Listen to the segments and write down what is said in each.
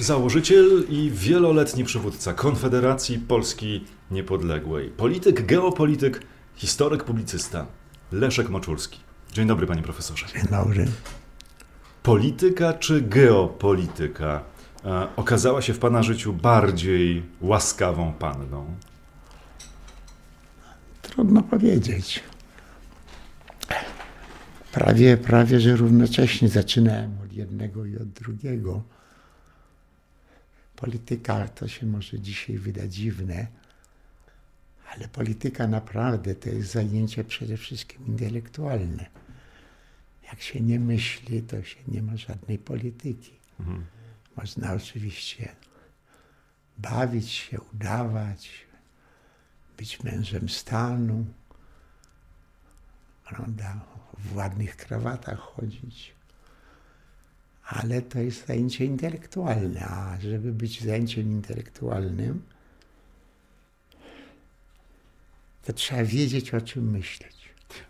Założyciel i wieloletni przywódca Konfederacji Polski Niepodległej. Polityk, geopolityk, historyk, publicysta. Leszek Moczulski. Dzień dobry, panie profesorze. Dzień dobry. Polityka czy geopolityka e, okazała się w pana życiu bardziej łaskawą panną? Trudno powiedzieć. Prawie, prawie, że równocześnie zaczynałem od jednego i od drugiego. Polityka to się może dzisiaj wydać dziwne, ale polityka naprawdę to jest zajęcie przede wszystkim intelektualne. Jak się nie myśli, to się nie ma żadnej polityki. Mhm. Można oczywiście bawić się, udawać, być mężem stanu, prawda, w ładnych krawatach chodzić. Ale to jest zajęcie intelektualne, a żeby być zajęciem intelektualnym, to trzeba wiedzieć, o czym myśleć.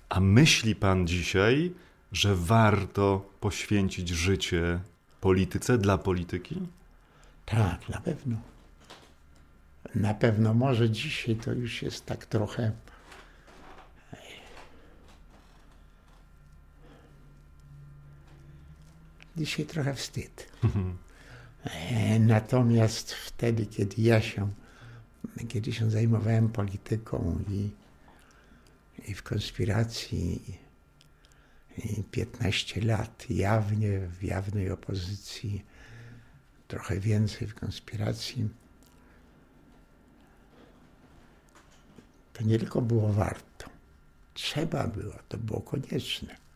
A myśli pan dzisiaj, że warto poświęcić życie polityce dla polityki? Tak, na pewno. Na pewno może dzisiaj to już jest tak trochę. Dzisiaj trochę wstyd. E, natomiast wtedy, kiedy ja się, kiedy się zajmowałem polityką i, i w konspiracji i 15 lat jawnie, w jawnej opozycji, trochę więcej w konspiracji, to nie tylko było warto, trzeba było, to było konieczne.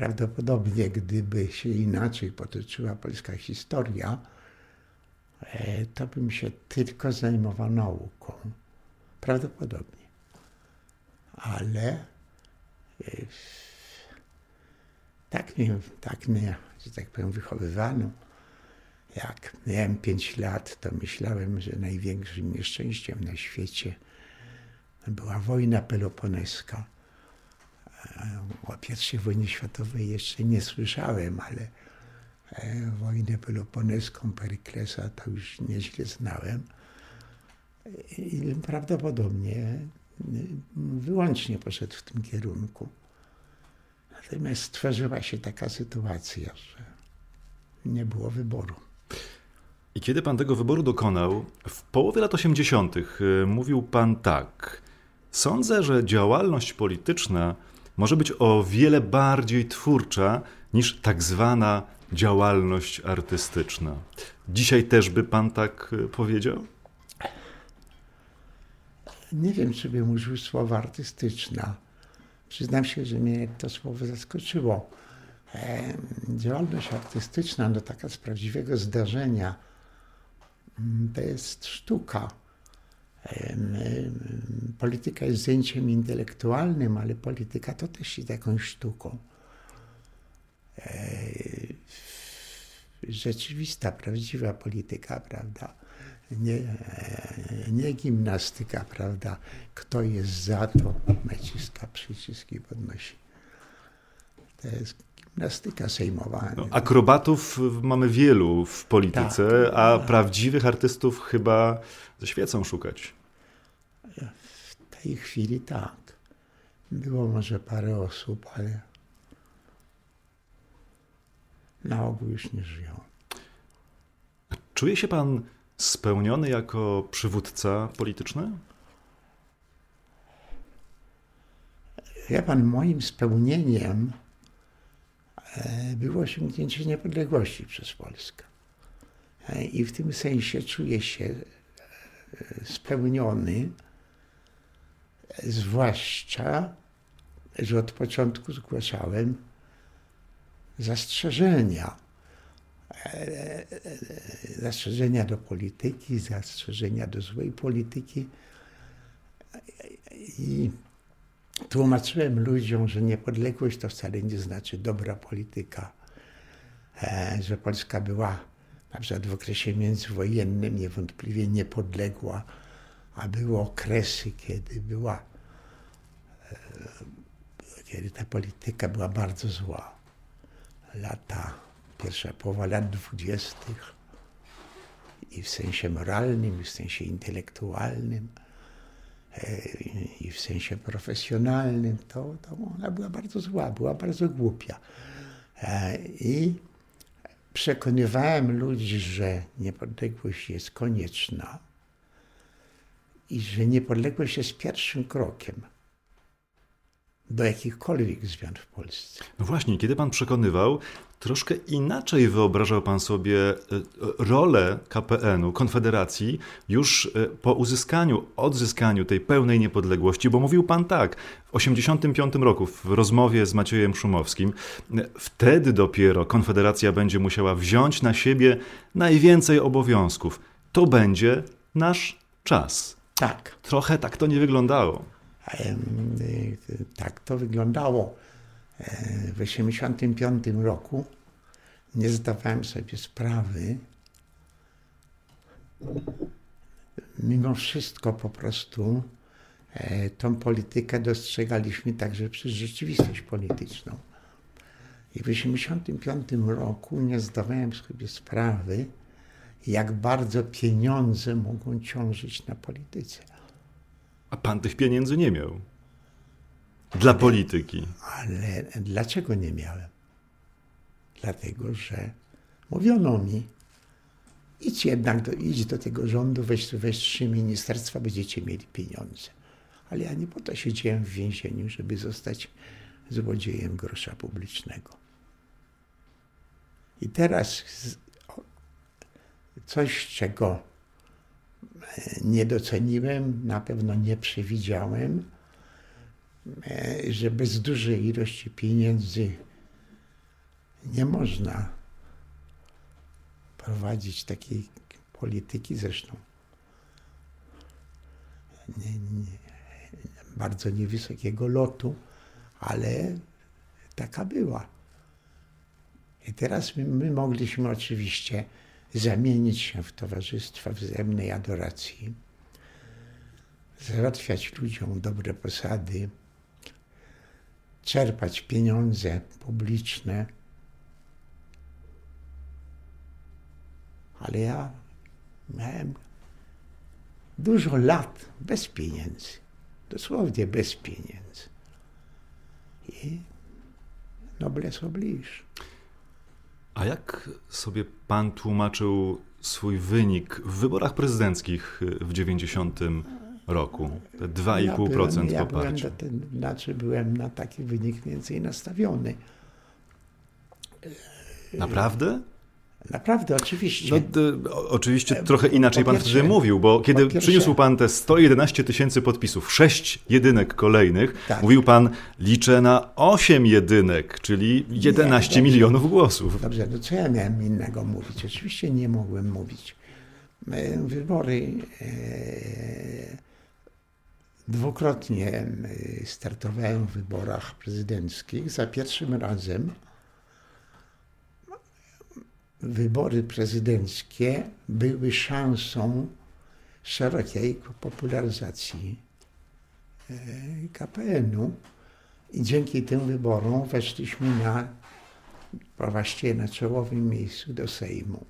Prawdopodobnie, gdyby się inaczej potoczyła polska historia, e, to bym się tylko zajmował nauką. Prawdopodobnie. Ale e, tak mnie, tak mnie, że tak powiem, wychowywano jak miałem 5 lat, to myślałem, że największym nieszczęściem na świecie była wojna peloponeska. O I wojnie światowej jeszcze nie słyszałem, ale e, wojnę peloponeską Peryklesa to już nieźle znałem. I prawdopodobnie wyłącznie poszedł w tym kierunku. Natomiast stworzyła się taka sytuacja, że nie było wyboru. I kiedy pan tego wyboru dokonał, w połowie lat 80., y, mówił pan tak. Sądzę, że działalność polityczna może być o wiele bardziej twórcza niż tak zwana działalność artystyczna. Dzisiaj też by pan tak y, powiedział? Nie wiem, czy bym użył słowa artystyczna. Przyznam się, że mnie to słowo zaskoczyło. Działalność artystyczna, no taka z prawdziwego zdarzenia, mm, to jest sztuka. Polityka jest zajęciem intelektualnym, ale polityka to też jest jakąś sztuką. Rzeczywista, prawdziwa polityka, prawda? Nie, nie gimnastyka, prawda? Kto jest za to, naciska przyciski podnosi. To jest gimnastyka sejmowa. No, akrobatów mamy wielu w polityce, tak, a tak. prawdziwych artystów chyba ze świecą szukać. W tej chwili tak. Było może parę osób, ale na ogół już nie żyją. Czuje się pan spełniony jako przywódca polityczny? Ja pan, moim spełnieniem było osiągnięcie niepodległości przez Polskę. E, I w tym sensie czuję się e, spełniony, zwłaszcza, że od początku zgłaszałem zastrzeżenia. Zastrzeżenia do polityki, zastrzeżenia do złej polityki. I tłumaczyłem ludziom, że niepodległość to wcale nie znaczy dobra polityka, e, że Polska była na przykład w okresie międzywojennym niewątpliwie niepodległa, a były okresy, kiedy była, e, kiedy ta polityka była bardzo zła. Lata pierwsza połowa lat dwudziestych i w sensie moralnym, i w sensie intelektualnym, i w sensie profesjonalnym, to, to ona była bardzo zła, była bardzo głupia. I przekonywałem ludzi, że niepodległość jest konieczna i że niepodległość jest pierwszym krokiem do jakichkolwiek zmian w Polsce. No właśnie, kiedy pan przekonywał, troszkę inaczej wyobrażał pan sobie e, rolę KPN-u, Konfederacji, już e, po uzyskaniu, odzyskaniu tej pełnej niepodległości, bo mówił pan tak, w 1985 roku w rozmowie z Maciejem Szumowskim, e, wtedy dopiero Konfederacja będzie musiała wziąć na siebie najwięcej obowiązków. To będzie nasz czas. Tak. Trochę tak to nie wyglądało. Tak to wyglądało. W 1985 roku nie zdawałem sobie sprawy, mimo wszystko po prostu e, tą politykę dostrzegaliśmy także przez rzeczywistość polityczną. I w 1985 roku nie zdawałem sobie sprawy, jak bardzo pieniądze mogą ciążyć na polityce. A pan tych pieniędzy nie miał. Dla polityki. Ale dlaczego nie miałem? Dlatego, że mówiono mi, idź jednak, do, idź do tego rządu, weź, weź trzy ministerstwa, będziecie mieli pieniądze. Ale ja nie po to siedziałem w więzieniu, żeby zostać złodziejem grosza publicznego. I teraz coś, czego nie doceniłem, na pewno nie przewidziałem, e, że bez dużej ilości pieniędzy nie można prowadzić takiej polityki, zresztą nie, nie, bardzo niewysokiego lotu, ale taka była. I teraz my, my mogliśmy oczywiście zamienić się w towarzystwa wzajemnej adoracji, załatwiać ludziom dobre posady, czerpać pieniądze publiczne. Ale ja miałem dużo lat bez pieniędzy, dosłownie bez pieniędzy. I noblesse oblige. A jak sobie pan tłumaczył swój wynik w wyborach prezydenckich w 90 roku? Te 2,5% ja byłem, ja poparcia. Byłem, ten, znaczy byłem na taki wynik więcej nastawiony. Naprawdę? Naprawdę, oczywiście. No, to, oczywiście trochę inaczej po pan pierwsze, wtedy mówił, bo kiedy przyniósł pan te 111 tysięcy podpisów, 6 jedynek kolejnych, tak. mówił pan, liczę na 8 jedynek, czyli 11 nie, milionów głosów. Dobrze, no co ja miałem innego mówić? Oczywiście nie mogłem mówić. Wybory e, dwukrotnie startowałem w wyborach prezydenckich. Za pierwszym razem wybory prezydenckie były szansą szerokiej popularyzacji e, KPN-u i dzięki tym wyborom weszliśmy na, właściwie na czołowym miejscu do Sejmu.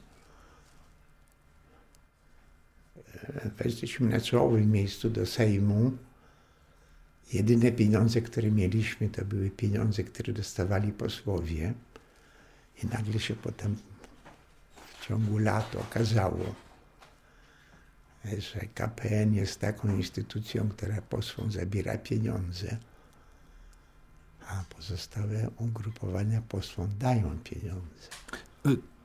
E, weszliśmy na czołowym miejscu do Sejmu. Jedyne pieniądze, które mieliśmy, to były pieniądze, które dostawali posłowie. I nagle się potem ciągu lat okazało, że KPN jest taką instytucją, która posłom zabiera pieniądze, a pozostałe ugrupowania posłom dają pieniądze.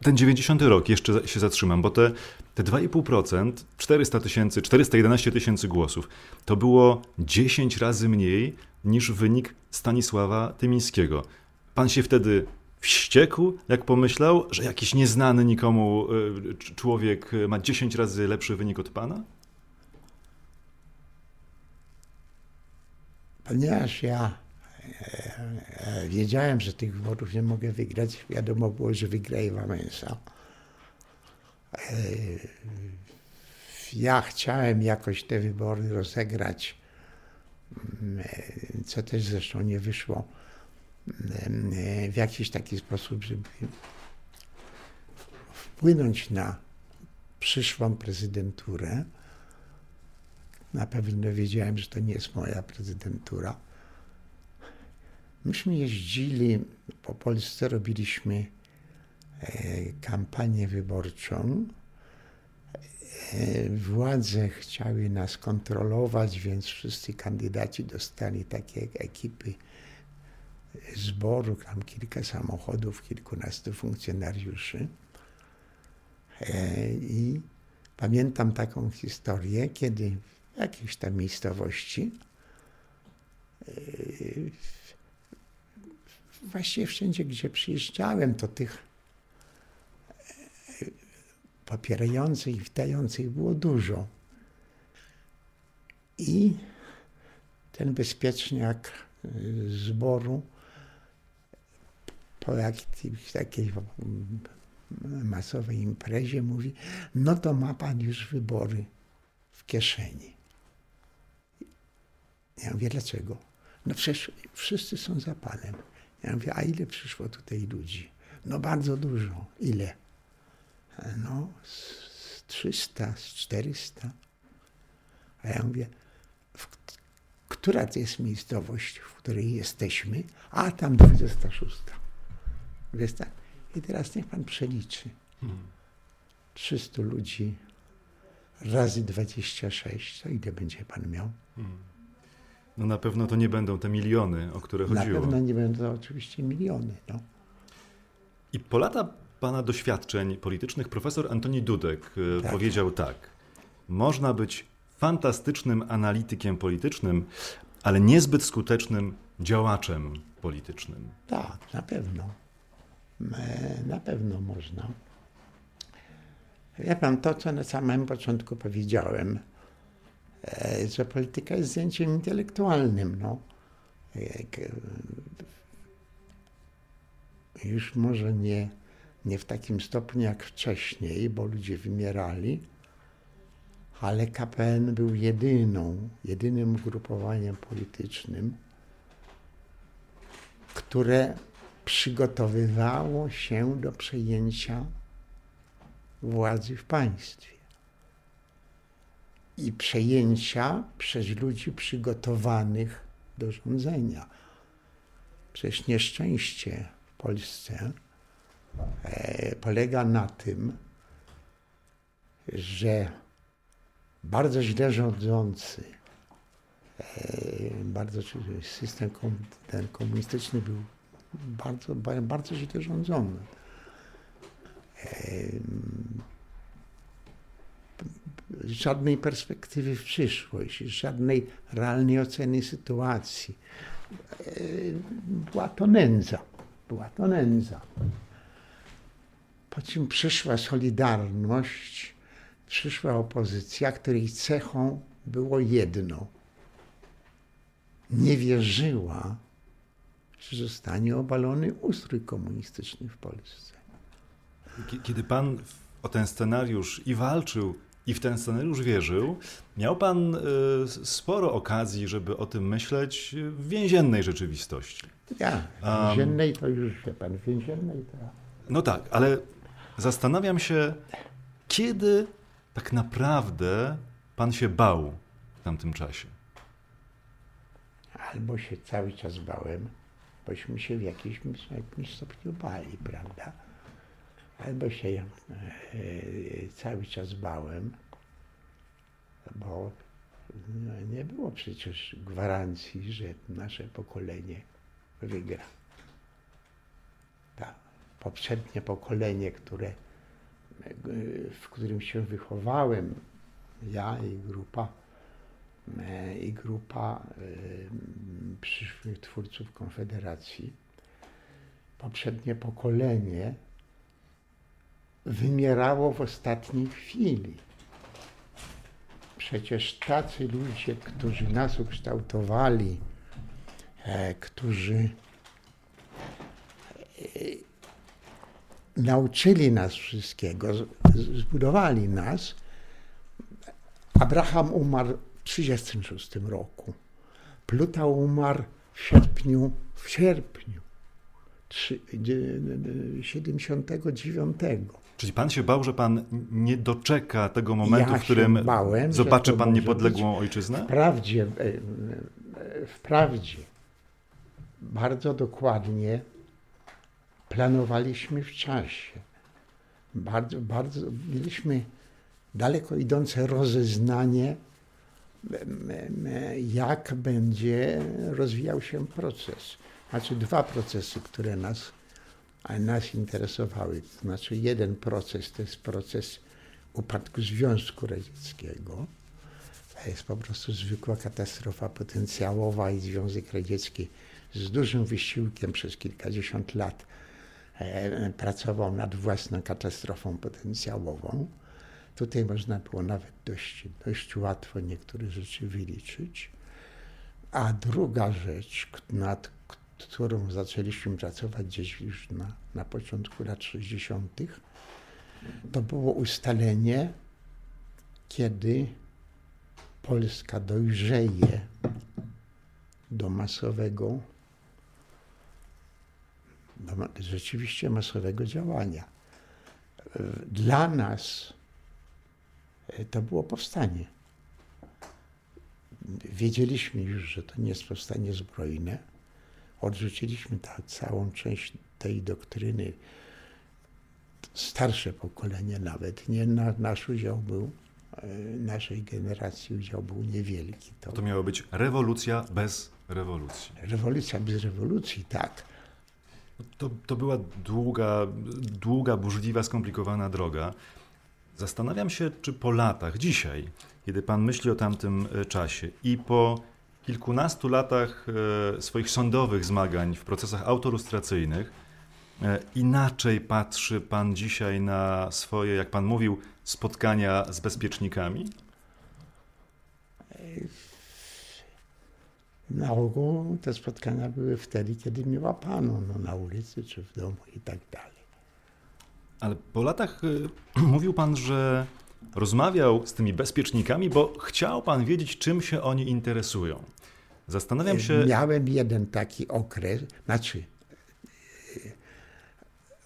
Ten 90 rok, jeszcze się zatrzymam, bo te, te 2,5%, 400 tysięcy, 411 tysięcy głosów, to było 10 razy mniej niż wynik Stanisława Tymińskiego. Pan się wtedy wściekł, jak pomyślał, że jakiś nieznany nikomu y, człowiek ma 10 razy lepszy wynik od pana? Ponieważ ja e, e, wiedziałem, że tych wyborów nie mogę wygrać, wiadomo było, że wygraje Wałęsa. E, ja chciałem jakoś te wybory rozegrać, mm, co też zresztą nie wyszło w jakiś taki sposób, żeby wpłynąć na przyszłą prezydenturę. Na pewno wiedziałem, że to nie jest moja prezydentura. Myśmy jeździli po Polsce, robiliśmy e, kampanię wyborczą. E, władze chciały nas kontrolować, więc wszyscy kandydaci dostali takie ekipy zboru, tam kilka samochodów, kilkunastu funkcjonariuszy. I pamiętam taką historię, kiedy w jakiejś tam miejscowości e, właściwie wszędzie, gdzie przyjeżdżałem, to tych e, popierających i witających było dużo. I ten bezpieczniak zboru po jakiejś takiej masowej imprezie mówi, no to ma pan już wybory w kieszeni. Ja mówię, dlaczego? No przecież wszyscy są za panem. Ja mówię, a ile przyszło tutaj ludzi? No bardzo dużo. Ile? No z 300, z 400. A ja mówię, która to jest miejscowość, w której jesteśmy? A tam 26. Wiesz tak? I teraz niech pan przeliczy. 300 ludzi razy 26, to ile będzie pan miał? No na pewno to nie będą te miliony, o które chodziło. Na pewno nie będą to oczywiście miliony. No. I po lata pana doświadczeń politycznych profesor Antoni Dudek e, tak. powiedział tak. Można być fantastycznym analitykiem politycznym, ale niezbyt skutecznym działaczem politycznym. Tak, na pewno. E, na pewno można. Ja pan, to co na samym początku powiedziałem, e, że polityka jest zdjęciem intelektualnym. No. E, już może nie, nie w takim stopniu jak wcześniej, bo ludzie wymierali, ale KPN był jedyną, jedynym ugrupowaniem politycznym, które przygotowywało się do przejęcia władzy w państwie. I przejęcia przez ludzi przygotowanych do rządzenia. Przecież nieszczęście w Polsce e, polega na tym, że bardzo źle rządzący, e, bardzo system komunistyczny był bardzo, bardzo źle rządzony. Żadnej perspektywy w przyszłość, żadnej realnej oceny sytuacji. Była to nędza. Była to nędza. Po czym przyszła Solidarność, przyszła opozycja, której cechą było jedno. Nie wierzyła że zostanie obalony ustrój komunistyczny w Polsce. Kiedy pan o ten scenariusz i walczył, i w ten scenariusz wierzył, miał pan y, sporo okazji, żeby o tym myśleć w więziennej rzeczywistości. Ja, w więziennej to już, wie pan, w więziennej to... No tak, ale zastanawiam się, kiedy tak naprawdę pan się bał w tamtym czasie? Albo się cały czas bałem, bośmy się w jakimś, jakimś stopniu bali, prawda? Albo się e, cały czas bałem, bo no, nie było przecież gwarancji, że nasze pokolenie wygra. Ta poprzednie pokolenie, które, w którym się wychowałem, ja i grupa E, i grupa e, przyszłych twórców Konfederacji, poprzednie pokolenie wymierało w ostatniej chwili. Przecież tacy ludzie, którzy nas ukształtowali, e, którzy nauczyli nas wszystkiego, zbudowali nas. Abraham umarł 1936 roku. Pluta umarł w sierpniu, w sierpniu 79. Czyli pan się bał, że pan nie doczeka tego momentu, Ja w którym bałem, zobaczy pan niepodległą ojczyznę? Wprawdzie, e, e, wprawdzie bardzo dokładnie planowaliśmy w czasie. Bardzo, bardzo mieliśmy daleko idące rozeznanie, jak będzie rozwijał się proces. Znaczy dwa procesy, które nas, nas interesowały. Znaczy jeden proces to jest proces upadku Związku Radzieckiego. To jest po prostu zwykła katastrofa potencjałowa i Związek Radziecki z dużym wysiłkiem przez kilkadziesiąt lat e, pracował nad własną katastrofą potencjałową. Tutaj można było nawet dość, dość łatwo niektóre rzeczy wyliczyć. A druga rzecz, nad którą zaczęliśmy pracować gdzieś już na, na początku lat 60., to było ustalenie, kiedy Polska dojrzeje do masowego, do rzeczywiście masowego działania. Dla nas to było powstanie. Wiedzieliśmy już, że to nie jest powstanie zbrojne. Odrzuciliśmy ta, całą część tej doktryny. Starsze pokolenie nawet, nie na, nasz udział był, e, naszej generacji udział był niewielki. To, To miała być rewolucja bez rewolucji. rewolucja bez rewolucji, tak. To, to była długa, długa, burzliwa, skomplikowana droga. Zastanawiam się, czy po latach, dzisiaj, kiedy pan myśli o tamtym e, czasie i po kilkunastu latach e, swoich sądowych zmagań w procesach autolustracyjnych, e, inaczej patrzy pan dzisiaj na swoje, jak pan mówił, spotkania z bezpiecznikami? Na ogół te spotkania były wtedy, kiedy mnie łapano, no, na ulicy czy w domu i tak dalej. Ale po latach y, mówił pan, że rozmawiał z tymi bezpiecznikami, bo chciał pan wiedzieć, czym się oni interesują. Zastanawiam się. Miałem jeden taki okres, znaczy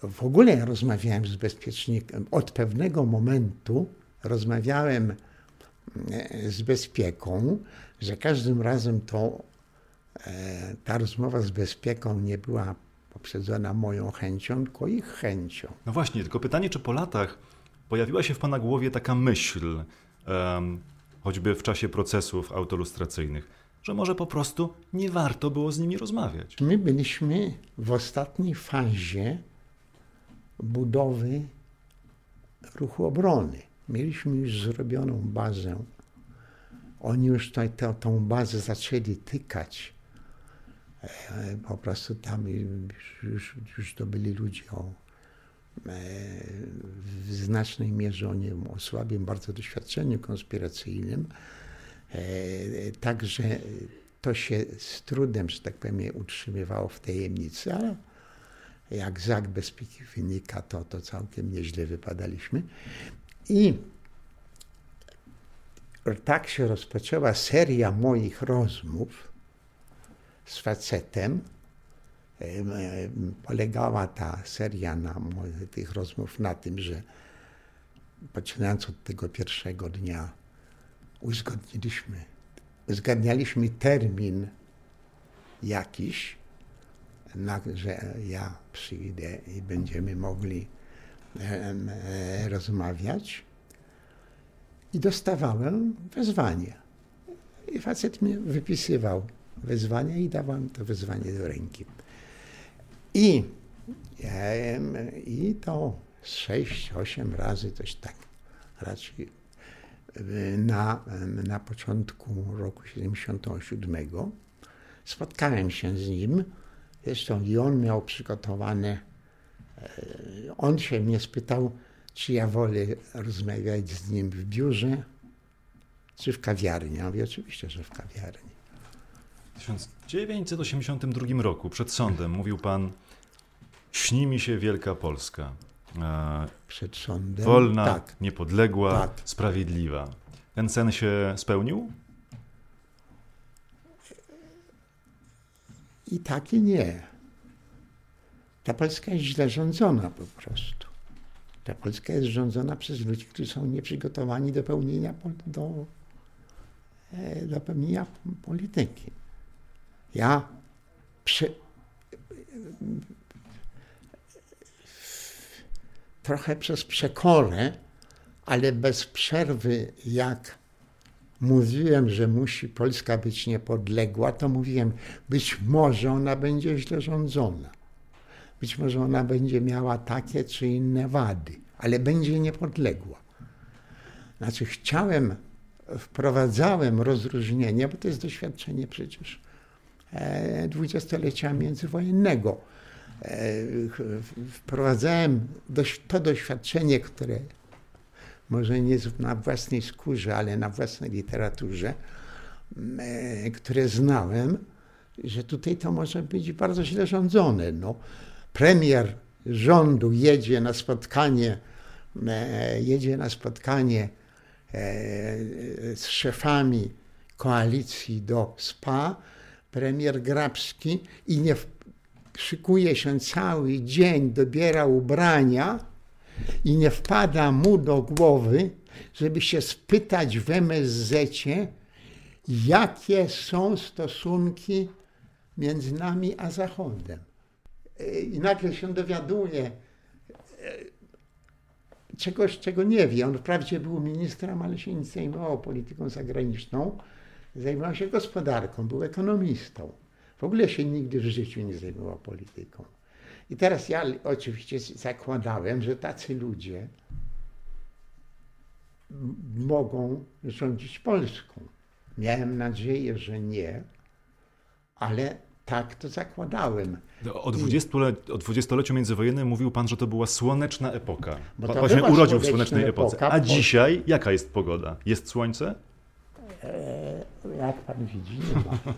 e, w ogóle rozmawiałem z bezpiecznikiem. Od pewnego momentu rozmawiałem e, z bezpieką, że każdym razem to e, ta rozmowa z bezpieką nie była poprzedzona moją chęcią, tylko ich chęcią. No właśnie, tylko pytanie, czy po latach pojawiła się w pana głowie taka myśl, em, choćby w czasie procesów autolustracyjnych, że może po prostu nie warto było z nimi rozmawiać. My byliśmy w ostatniej fazie budowy ruchu obrony. Mieliśmy już zrobioną bazę. Oni już tę- tą bazę zaczęli tykać. E, Po prostu tam już, już, to byli ludzie o, e, w znacznej mierze o, nie, o słabym bardzo doświadczeniu konspiracyjnym. E, Także to się z trudem, że tak powiem, utrzymywało w tajemnicy, ale jak z bezpieki wynika, to, to całkiem nieźle wypadaliśmy. I tak się rozpoczęła seria moich rozmów z facetem. Em, em, Polegała ta seria na tych rozmów na tym, że poczynając od tego pierwszego dnia uzgodniliśmy, uzgadnialiśmy termin jakiś, na, że ja przyjdę i będziemy mogli em, e, rozmawiać. I dostawałem wezwanie. I facet mi wypisywał wezwanie i dawałem to wezwanie do ręki. I, i to sześć, osiem razy coś tak raczej y, na, na początku roku 77 spotkałem się z nim. Zresztą i on miał przygotowane, e, on się mnie spytał, czy ja wolę rozmawiać z nim w biurze, czy w kawiarni. Ja mówię, oczywiście, że w kawiarni. W 1982 roku przed sądem mówił pan: Śni mi się Wielka Polska. E, Przed sądem. wolna, Tak. niepodległa, Tak. sprawiedliwa. Ten sen się spełnił? I tak i nie. Ta Polska jest źle rządzona po prostu. Ta Polska jest rządzona przez ludzi, którzy są nieprzygotowani do pełnienia, do, e, do pełnienia polityki. Ja prze, trochę przez przekorę, ale bez przerwy, jak mówiłem, że musi Polska być niepodległa, to mówiłem, być może ona będzie źle rządzona. Być może ona będzie miała takie czy inne wady, ale będzie niepodległa. Znaczy, chciałem, wprowadzałem rozróżnienie, bo to jest doświadczenie przecież dwudziestolecia międzywojennego. E, wprowadzałem to doświadczenie, które może nie na własnej skórze, ale na własnej literaturze, e, które znałem, że tutaj to może być bardzo źle rządzone. No, premier rządu jedzie na spotkanie, e, jedzie na spotkanie e, z szefami koalicji do SPA, premier Grabski i nie szykuje się cały dzień, dobiera ubrania i nie wpada mu do głowy, żeby się spytać w MSZ, jakie są stosunki między nami a Zachodem i nagle się dowiaduje e, czegoś, czego nie wie. On wprawdzie był ministrem, ale się nie zajmował polityką zagraniczną. Zajmował się gospodarką, był ekonomistą. W ogóle się nigdy w życiu nie zajmował polityką. I teraz ja oczywiście zakładałem, że tacy ludzie mogą rządzić Polską. Miałem nadzieję, że nie, ale tak to zakładałem. No, o, 20 o dwudziestoleciu międzywojennym mówił pan, że to była słoneczna epoka. Bo pan się urodził w słonecznej epoce. Epoka, A dzisiaj jaka jest pogoda? Jest słońce? E, jak pan widzi, nie ma.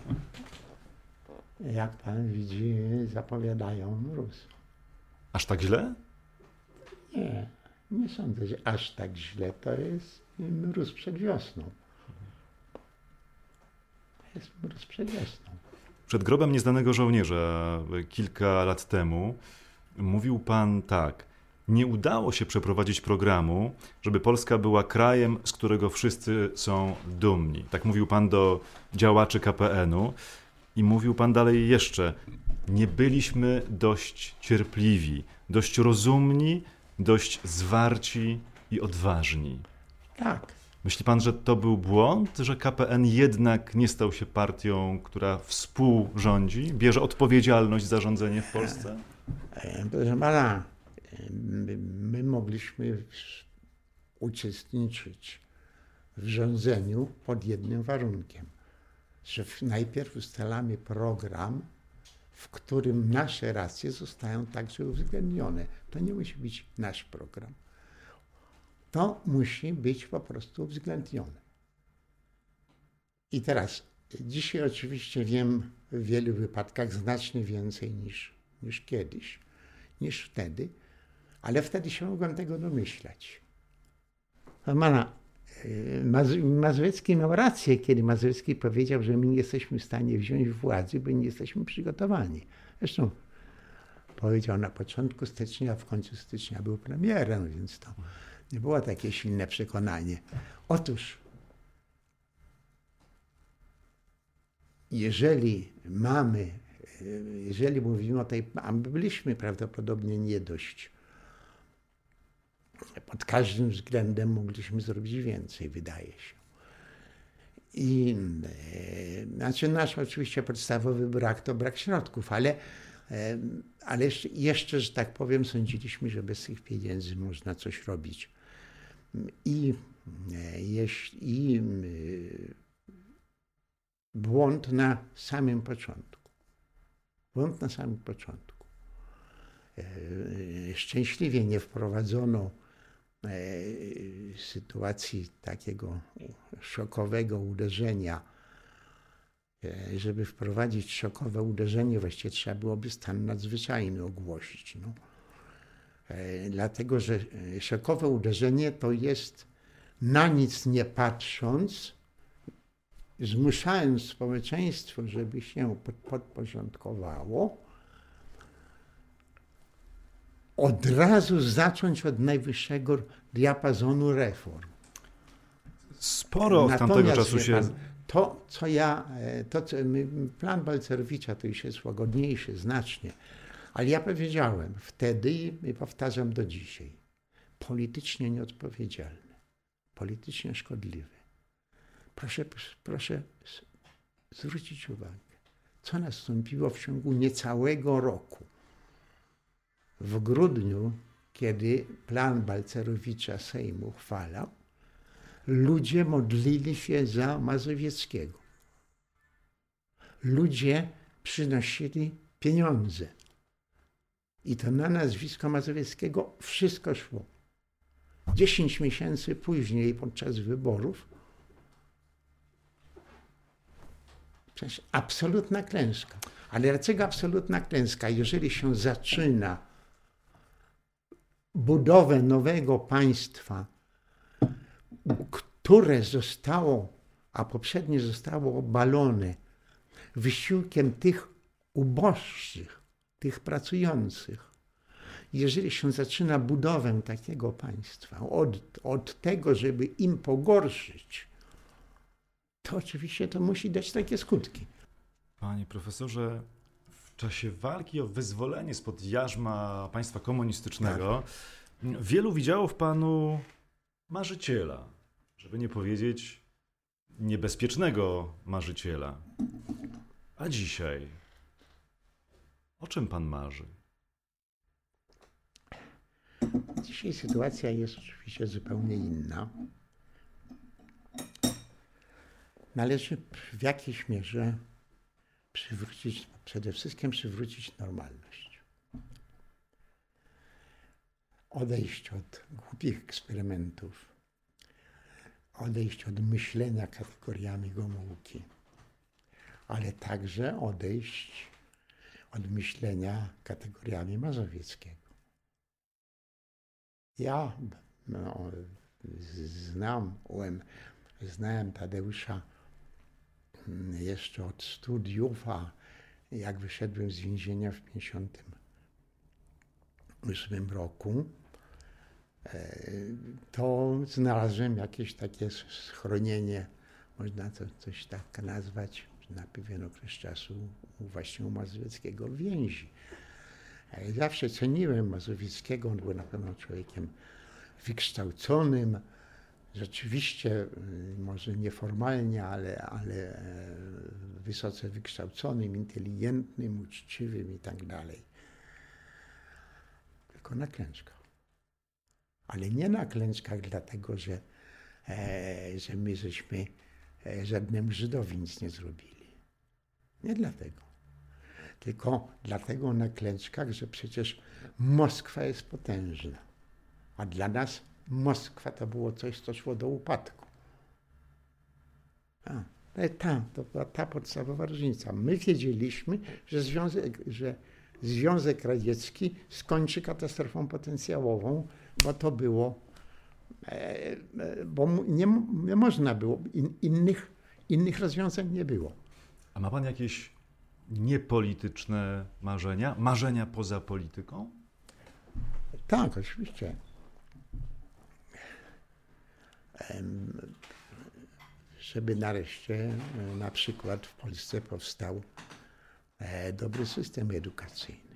Jak pan widzi, zapowiadają mróz. Aż tak źle? Nie, nie sądzę, że aż tak źle. To jest mróz przed wiosną. Jest mróz przed wiosną. Przed grobem nieznanego żołnierza kilka lat temu mówił pan tak. Nie udało się przeprowadzić programu, żeby Polska była krajem, z którego wszyscy są dumni. Tak mówił pan do działaczy KPN-u. I mówił pan dalej jeszcze, nie byliśmy dość cierpliwi, dość rozumni, dość zwarci i odważni. Tak. Myśli pan, że to był błąd, że KPN jednak nie stał się partią, która współrządzi, bierze odpowiedzialność za rządzenie w Polsce? Proszę pana, my mogliśmy uczestniczyć w rządzeniu pod jednym warunkiem, że najpierw ustalamy program, w którym nasze racje zostają także uwzględnione. To nie musi być nasz program. To musi być po prostu uwzględnione. I teraz, dzisiaj oczywiście wiem w wielu wypadkach znacznie więcej niż, niż kiedyś, niż wtedy, ale wtedy się mogłem tego domyślać. Pana, y, Mazowiecki miał rację, kiedy Mazowiecki powiedział, że my nie jesteśmy w stanie wziąć władzy, bo nie jesteśmy przygotowani. Zresztą powiedział na początku stycznia, a w końcu stycznia był premierem, więc to nie było takie silne przekonanie. Otóż, jeżeli mamy, jeżeli mówimy o tej, a my byliśmy prawdopodobnie nie dość, pod każdym względem mogliśmy zrobić więcej, wydaje się. I e, znaczy nasz oczywiście podstawowy brak to brak środków, ale ale jeszcze, że tak powiem, sądziliśmy, że bez tych pieniędzy można coś robić. I, i błąd na samym początku. Błąd na samym początku. E, szczęśliwie nie wprowadzono e, sytuacji takiego szokowego uderzenia E, żeby wprowadzić szokowe uderzenie, właściwie trzeba byłoby stan nadzwyczajny ogłosić. No. E, dlatego, że e, szokowe uderzenie to jest na nic nie patrząc, zmuszając społeczeństwo, żeby się podporządkowało, od razu zacząć od najwyższego diapazonu reform. Sporo od tamtego czasu się... Pan, to, co ja, e, to, co, plan Balcerowicza to już jest łagodniejszy znacznie, ale ja powiedziałem wtedy i powtarzam do dzisiaj, politycznie nieodpowiedzialny, politycznie szkodliwy. Proszę, proszę zwrócić uwagę, co nastąpiło w ciągu niecałego roku. W grudniu, kiedy plan Balcerowicza Sejm uchwalał, ludzie modlili się za Mazowieckiego. Ludzie przynosili pieniądze. I to na nazwisko Mazowieckiego wszystko szło. Dziesięć miesięcy później, podczas wyborów, przecież absolutna klęska. Ale dlaczego absolutna klęska? Jeżeli się zaczyna budowę nowego państwa, które zostało, a poprzednie zostało obalone wysiłkiem tych uboższych, tych pracujących. Jeżeli się zaczyna budowę takiego państwa od, od tego, żeby im pogorszyć, to oczywiście to musi dać takie skutki. Panie profesorze, czasie walki o wyzwolenie spod jarzma państwa komunistycznego tak. wielu widziało w panu marzyciela, żeby nie powiedzieć niebezpiecznego marzyciela. A dzisiaj o czym pan marzy? Dzisiaj sytuacja jest oczywiście zupełnie inna. Należy w jakiejś mierze przywrócić, przede wszystkim przywrócić normalność. Odejść od głupich eksperymentów, odejść od myślenia kategoriami Gomułki, ale także odejść od myślenia kategoriami Mazowieckiego. Ja no, znam, znałem Tadeusza jeszcze od studiów, a jak wyszedłem z więzienia w 1958 roku, e, to znalazłem jakieś takie schronienie, można to coś tak nazwać, na pewien okres czasu właśnie u Mazowieckiego więzi. Zawsze ceniłem Mazowieckiego, on był na pewno człowiekiem wykształconym, rzeczywiście, y, może nieformalnie, ale, ale e, wysoce wykształconym, inteligentnym, uczciwym i tak dalej. Tylko na klęczkach. Ale nie na klęczkach dlatego, że, e, że my żeśmy e, żadnemu Żydowi nic nie zrobili. Nie dlatego. Tylko dlatego na klęczkach, że przecież Moskwa jest potężna. A dla nas Moskwa to było coś, co szło do upadku. A, ta, to była ta podstawowa różnica. My wiedzieliśmy, że Związek, że Związek Radziecki skończy katastrofą potencjałową, bo to było, e, e, bo nie, nie można było, in, innych, innych rozwiązań nie było. A ma pan jakieś niepolityczne marzenia? Marzenia poza polityką? Tak, oczywiście. Żeby nareszcie e, na przykład w Polsce powstał e, dobry system edukacyjny.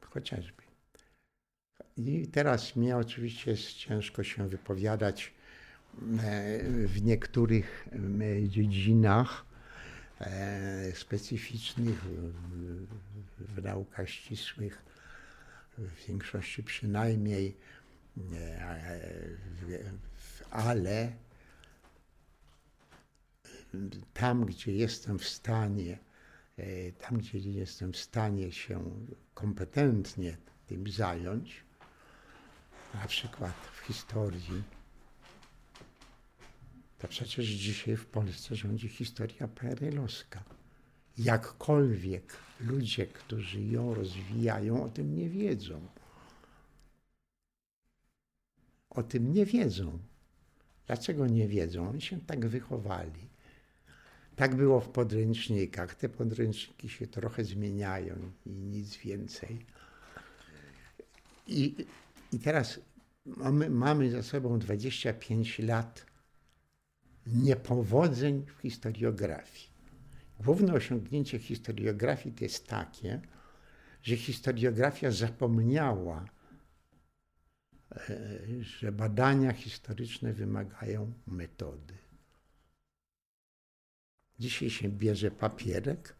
Chociażby. I teraz mnie oczywiście jest ciężko się wypowiadać E, w niektórych dziedzinach specyficznych, w naukach ścisłych, w większości przynajmniej, ale tam, gdzie jestem w stanie, tam, gdzie jestem w stanie się kompetentnie tym zająć, na przykład w historii, to przecież dzisiaj w Polsce rządzi historia perelowska. Jakkolwiek ludzie, którzy ją rozwijają, o tym nie wiedzą. O tym nie wiedzą. Dlaczego nie wiedzą? Oni się tak wychowali. Tak było w podręcznikach. Te podręczniki się trochę zmieniają i nic więcej. I, i teraz mamy, mamy za sobą 25 lat niepowodzeń w historiografii. Główne osiągnięcie historiografii to jest takie, że historiografia zapomniała, e, że badania historyczne wymagają metody. Dzisiaj się bierze papierek,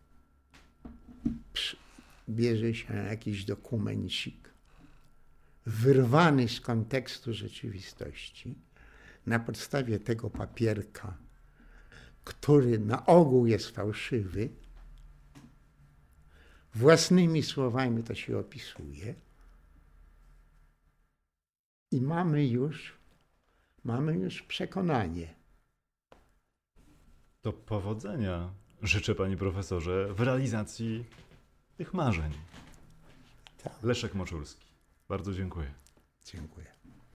bierze się jakiś dokumencik, wyrwany z kontekstu rzeczywistości. Na podstawie tego papierka, który na ogół jest fałszywy, własnymi słowami to się opisuje. I mamy już, mamy już przekonanie. To powodzenia życzę panie profesorze w realizacji tych marzeń. Tak. Leszek Moczulski. Bardzo dziękuję. Dziękuję.